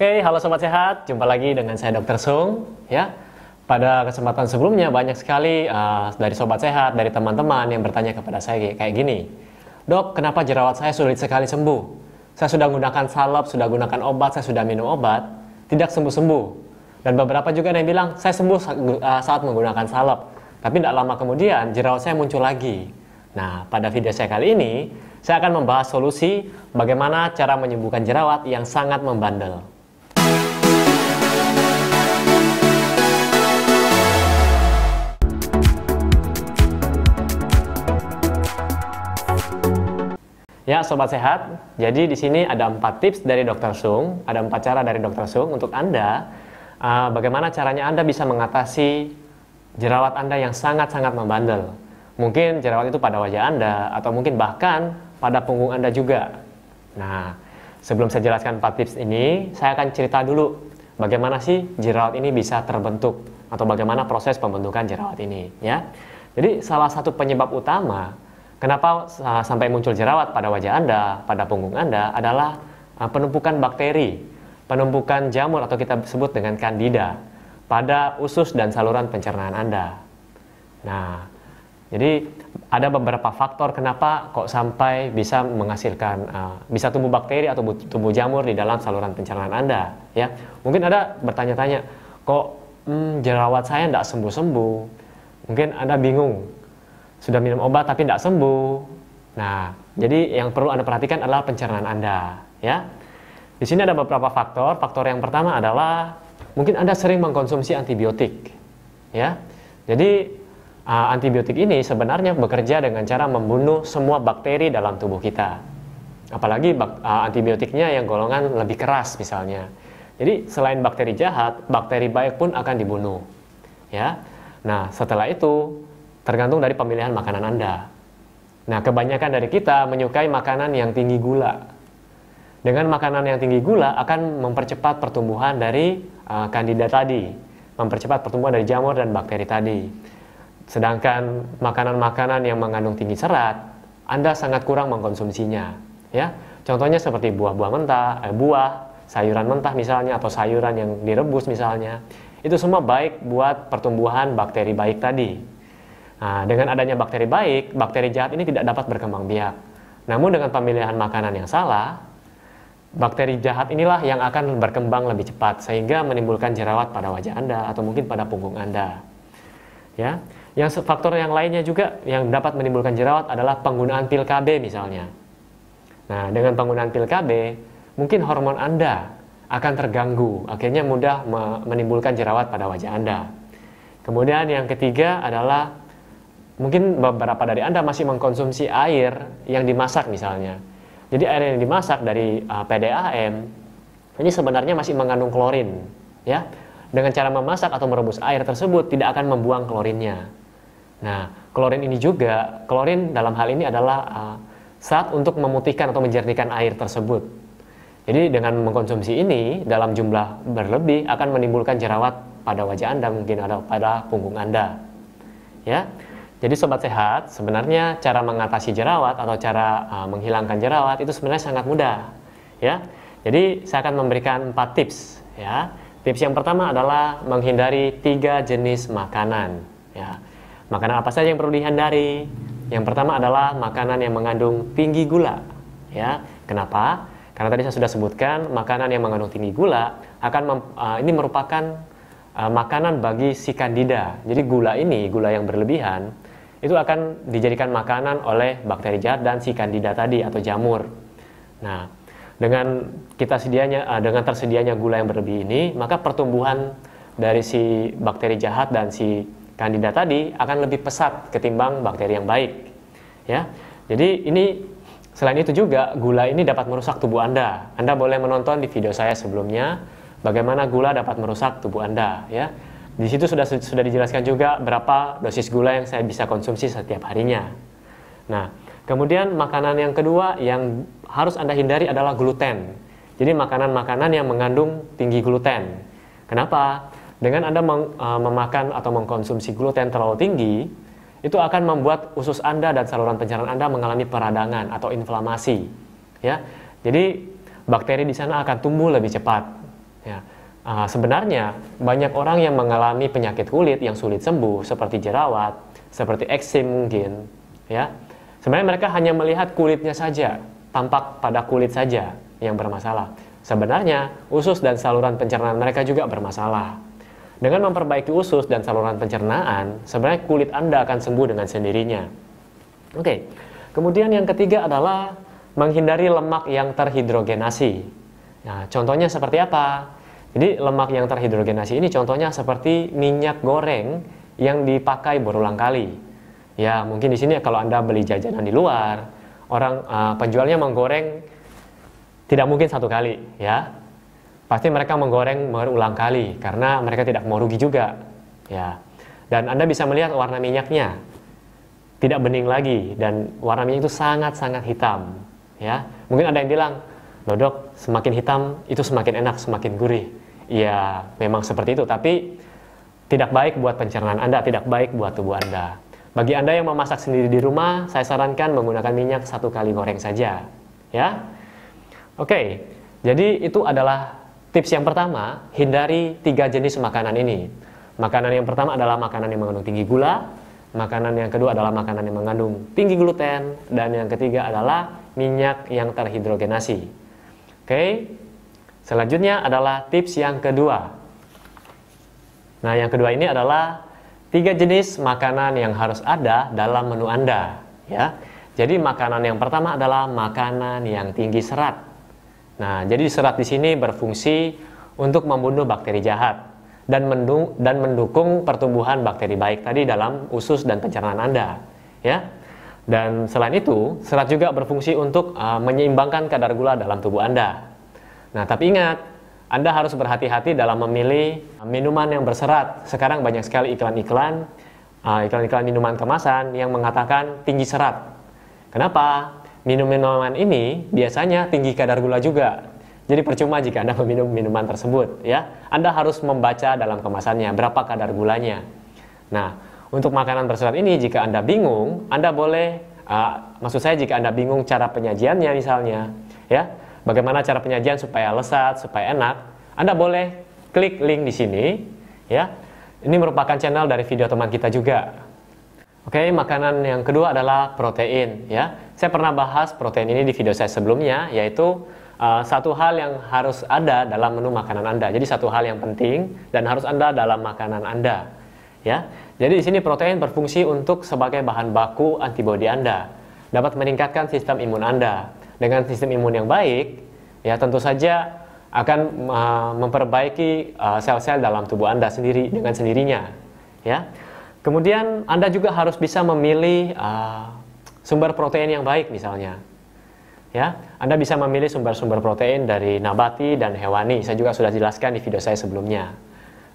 Oke, halo sobat sehat. Jumpa lagi dengan saya Dr. Sung, ya. Pada kesempatan sebelumnya banyak sekali uh, dari sobat sehat, dari teman-teman yang bertanya kepada saya kayak gini. Dok, kenapa jerawat saya sulit sekali sembuh? Saya sudah gunakan salep, sudah gunakan obat, saya sudah minum obat, tidak sembuh-sembuh. Dan beberapa juga yang bilang, saya sembuh uh, saat menggunakan salep. Tapi tidak lama kemudian, jerawat saya muncul lagi. Nah, pada video saya kali ini, saya akan membahas solusi bagaimana cara menyembuhkan jerawat yang sangat membandel. Ya, sobat sehat. Jadi di sini ada empat tips dari Dokter Sung, ada empat cara dari Dokter Sung untuk Anda uh, bagaimana caranya Anda bisa mengatasi jerawat Anda yang sangat-sangat membandel. Mungkin jerawat itu pada wajah Anda atau mungkin bahkan pada punggung Anda juga. Nah, sebelum saya jelaskan empat tips ini, saya akan cerita dulu bagaimana sih jerawat ini bisa terbentuk atau bagaimana proses pembentukan jerawat ini, ya. Jadi salah satu penyebab utama Kenapa uh, sampai muncul jerawat pada wajah Anda, pada punggung Anda adalah uh, penumpukan bakteri, penumpukan jamur atau kita sebut dengan kandida pada usus dan saluran pencernaan Anda. Nah, jadi ada beberapa faktor kenapa kok sampai bisa menghasilkan uh, bisa tumbuh bakteri atau tumbuh jamur di dalam saluran pencernaan Anda, ya. Mungkin ada bertanya-tanya, kok hmm, jerawat saya tidak sembuh-sembuh? Mungkin Anda bingung sudah minum obat tapi tidak sembuh. Nah, jadi yang perlu Anda perhatikan adalah pencernaan Anda, ya. Di sini ada beberapa faktor. Faktor yang pertama adalah mungkin Anda sering mengkonsumsi antibiotik, ya. Jadi uh, antibiotik ini sebenarnya bekerja dengan cara membunuh semua bakteri dalam tubuh kita. Apalagi bak, uh, antibiotiknya yang golongan lebih keras misalnya. Jadi selain bakteri jahat, bakteri baik pun akan dibunuh. Ya. Nah, setelah itu tergantung dari pemilihan makanan Anda. Nah, kebanyakan dari kita menyukai makanan yang tinggi gula. Dengan makanan yang tinggi gula akan mempercepat pertumbuhan dari uh, kandida tadi, mempercepat pertumbuhan dari jamur dan bakteri tadi. Sedangkan makanan-makanan yang mengandung tinggi serat, Anda sangat kurang mengkonsumsinya, ya. Contohnya seperti buah-buah mentah, eh, buah, sayuran mentah misalnya atau sayuran yang direbus misalnya. Itu semua baik buat pertumbuhan bakteri baik tadi. Nah, dengan adanya bakteri baik, bakteri jahat ini tidak dapat berkembang biak. Namun dengan pemilihan makanan yang salah, bakteri jahat inilah yang akan berkembang lebih cepat sehingga menimbulkan jerawat pada wajah Anda atau mungkin pada punggung Anda. Ya. Yang faktor yang lainnya juga yang dapat menimbulkan jerawat adalah penggunaan pil KB misalnya. Nah, dengan penggunaan pil KB, mungkin hormon Anda akan terganggu, akhirnya mudah menimbulkan jerawat pada wajah Anda. Kemudian yang ketiga adalah mungkin beberapa dari Anda masih mengkonsumsi air yang dimasak misalnya. Jadi air yang dimasak dari uh, PDAM ini sebenarnya masih mengandung klorin, ya. Dengan cara memasak atau merebus air tersebut tidak akan membuang klorinnya. Nah, klorin ini juga, klorin dalam hal ini adalah uh, saat untuk memutihkan atau menjernihkan air tersebut. Jadi dengan mengkonsumsi ini dalam jumlah berlebih akan menimbulkan jerawat pada wajah Anda, mungkin ada pada punggung Anda. Ya. Jadi sobat sehat, sebenarnya cara mengatasi jerawat atau cara uh, menghilangkan jerawat itu sebenarnya sangat mudah, ya. Jadi saya akan memberikan empat tips, ya. Tips yang pertama adalah menghindari tiga jenis makanan, ya. Makanan apa saja yang perlu dihindari? Yang pertama adalah makanan yang mengandung tinggi gula, ya. Kenapa? Karena tadi saya sudah sebutkan makanan yang mengandung tinggi gula akan uh, ini merupakan uh, makanan bagi si kandida. Jadi gula ini, gula yang berlebihan itu akan dijadikan makanan oleh bakteri jahat dan si kandida tadi atau jamur. Nah, dengan kita sedianya uh, dengan tersedianya gula yang berlebih ini, maka pertumbuhan dari si bakteri jahat dan si kandida tadi akan lebih pesat ketimbang bakteri yang baik. Ya. Jadi ini selain itu juga gula ini dapat merusak tubuh Anda. Anda boleh menonton di video saya sebelumnya bagaimana gula dapat merusak tubuh Anda, ya. Di situ sudah sudah dijelaskan juga berapa dosis gula yang saya bisa konsumsi setiap harinya. Nah, kemudian makanan yang kedua yang harus Anda hindari adalah gluten. Jadi makanan-makanan yang mengandung tinggi gluten. Kenapa? Dengan Anda mem uh, memakan atau mengkonsumsi gluten terlalu tinggi, itu akan membuat usus Anda dan saluran pencernaan Anda mengalami peradangan atau inflamasi. Ya. Jadi bakteri di sana akan tumbuh lebih cepat Ya. Uh, sebenarnya banyak orang yang mengalami penyakit kulit yang sulit sembuh seperti jerawat, seperti eksim mungkin, ya. Sebenarnya mereka hanya melihat kulitnya saja, tampak pada kulit saja yang bermasalah. Sebenarnya usus dan saluran pencernaan mereka juga bermasalah. Dengan memperbaiki usus dan saluran pencernaan, sebenarnya kulit Anda akan sembuh dengan sendirinya. Oke. Kemudian yang ketiga adalah menghindari lemak yang terhidrogenasi. Nah, contohnya seperti apa? Jadi lemak yang terhidrogenasi ini contohnya seperti minyak goreng yang dipakai berulang kali. Ya mungkin di sini kalau anda beli jajanan di luar, orang uh, penjualnya menggoreng tidak mungkin satu kali, ya. Pasti mereka menggoreng berulang kali karena mereka tidak mau rugi juga, ya. Dan anda bisa melihat warna minyaknya tidak bening lagi dan warna minyak itu sangat-sangat hitam, ya. Mungkin ada yang bilang, loh dok, semakin hitam itu semakin enak, semakin gurih ya memang seperti itu tapi tidak baik buat pencernaan Anda, tidak baik buat tubuh Anda. Bagi Anda yang memasak sendiri di rumah, saya sarankan menggunakan minyak satu kali goreng saja. Ya, Oke, jadi itu adalah tips yang pertama, hindari tiga jenis makanan ini. Makanan yang pertama adalah makanan yang mengandung tinggi gula, makanan yang kedua adalah makanan yang mengandung tinggi gluten, dan yang ketiga adalah minyak yang terhidrogenasi. Oke, Selanjutnya adalah tips yang kedua. Nah, yang kedua ini adalah tiga jenis makanan yang harus ada dalam menu Anda, ya. Jadi makanan yang pertama adalah makanan yang tinggi serat. Nah, jadi serat di sini berfungsi untuk membunuh bakteri jahat dan, mendung, dan mendukung pertumbuhan bakteri baik tadi dalam usus dan pencernaan Anda, ya. Dan selain itu, serat juga berfungsi untuk uh, menyeimbangkan kadar gula dalam tubuh Anda. Nah, tapi ingat, Anda harus berhati-hati dalam memilih minuman yang berserat. Sekarang banyak sekali iklan-iklan, uh, iklan-iklan minuman kemasan yang mengatakan tinggi serat. Kenapa? Minum-minuman ini biasanya tinggi kadar gula juga. Jadi percuma jika Anda meminum minuman tersebut, ya. Anda harus membaca dalam kemasannya berapa kadar gulanya. Nah, untuk makanan berserat ini jika Anda bingung, Anda boleh uh, maksud saya jika Anda bingung cara penyajiannya misalnya, ya bagaimana cara penyajian supaya lesat, supaya enak, Anda boleh klik link di sini ya. Ini merupakan channel dari video teman kita juga. Oke, makanan yang kedua adalah protein ya. Saya pernah bahas protein ini di video saya sebelumnya yaitu uh, satu hal yang harus ada dalam menu makanan Anda. Jadi satu hal yang penting dan harus ada dalam makanan Anda. Ya. Jadi di sini protein berfungsi untuk sebagai bahan baku antibodi Anda. Dapat meningkatkan sistem imun Anda dengan sistem imun yang baik, ya tentu saja akan uh, memperbaiki uh, sel-sel uh, dalam tubuh Anda sendiri dengan sendirinya, ya. Kemudian Anda juga harus bisa memilih uh, sumber protein yang baik misalnya. Ya, Anda bisa memilih sumber-sumber protein dari nabati dan hewani. Saya juga sudah jelaskan di video saya sebelumnya.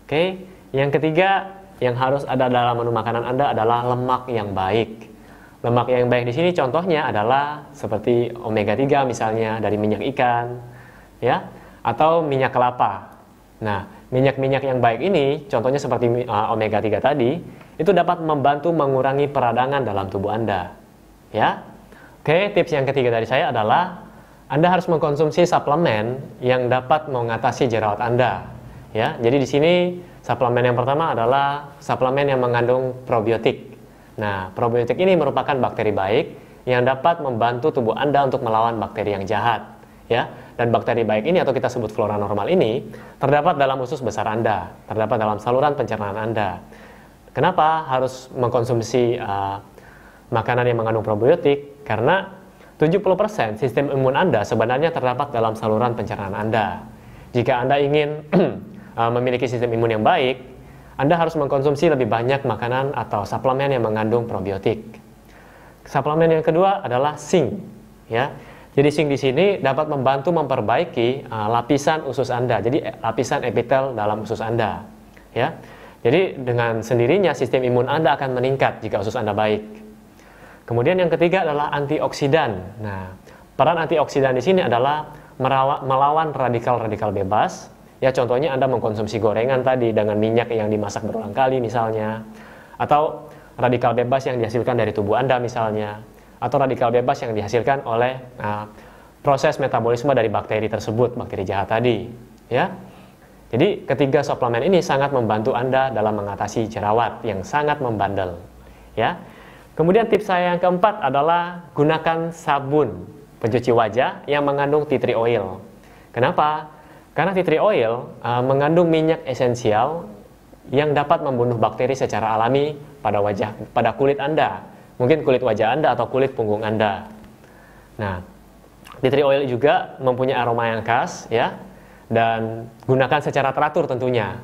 Oke, yang ketiga yang harus ada dalam menu makanan Anda adalah lemak yang baik. Lemak yang baik di sini contohnya adalah seperti omega 3 misalnya dari minyak ikan, ya, atau minyak kelapa. Nah, minyak-minyak yang baik ini, contohnya seperti uh, omega 3 tadi, itu dapat membantu mengurangi peradangan dalam tubuh Anda. Ya. Oke, tips yang ketiga dari saya adalah Anda harus mengkonsumsi suplemen yang dapat mengatasi jerawat Anda. Ya, jadi di sini suplemen yang pertama adalah suplemen yang mengandung probiotik. Nah, probiotik ini merupakan bakteri baik yang dapat membantu tubuh Anda untuk melawan bakteri yang jahat. Ya, dan bakteri baik ini atau kita sebut flora normal ini terdapat dalam usus besar Anda, terdapat dalam saluran pencernaan Anda. Kenapa harus mengkonsumsi uh, makanan yang mengandung probiotik? Karena 70% sistem imun Anda sebenarnya terdapat dalam saluran pencernaan Anda. Jika Anda ingin uh, memiliki sistem imun yang baik, anda harus mengkonsumsi lebih banyak makanan atau suplemen yang mengandung probiotik. Suplemen yang kedua adalah zinc, ya. Jadi zinc di sini dapat membantu memperbaiki uh, lapisan usus Anda. Jadi eh, lapisan epitel dalam usus Anda, ya. Jadi dengan sendirinya sistem imun Anda akan meningkat jika usus Anda baik. Kemudian yang ketiga adalah antioksidan. Nah, peran antioksidan di sini adalah melawan radikal-radikal bebas Ya contohnya Anda mengkonsumsi gorengan tadi dengan minyak yang dimasak berulang kali misalnya. Atau radikal bebas yang dihasilkan dari tubuh Anda misalnya. Atau radikal bebas yang dihasilkan oleh uh, proses metabolisme dari bakteri tersebut, bakteri jahat tadi. Ya. Jadi ketiga suplemen ini sangat membantu Anda dalam mengatasi jerawat yang sangat membandel. Ya. Kemudian tips saya yang keempat adalah gunakan sabun pencuci wajah yang mengandung tea tree oil. Kenapa? Karena tea tree oil uh, mengandung minyak esensial yang dapat membunuh bakteri secara alami pada wajah pada kulit Anda. Mungkin kulit wajah Anda atau kulit punggung Anda. Nah, tea tree oil juga mempunyai aroma yang khas ya dan gunakan secara teratur tentunya.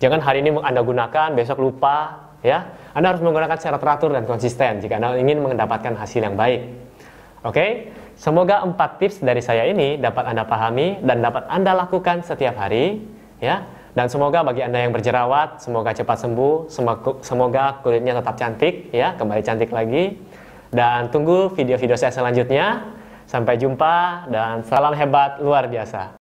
Jangan hari ini Anda gunakan, besok lupa, ya. Anda harus menggunakan secara teratur dan konsisten jika Anda ingin mendapatkan hasil yang baik. Oke, semoga empat tips dari saya ini dapat Anda pahami dan dapat Anda lakukan setiap hari, ya. Dan semoga bagi Anda yang berjerawat, semoga cepat sembuh, semoga kulitnya tetap cantik, ya, kembali cantik lagi. Dan tunggu video-video saya selanjutnya. Sampai jumpa dan salam hebat luar biasa.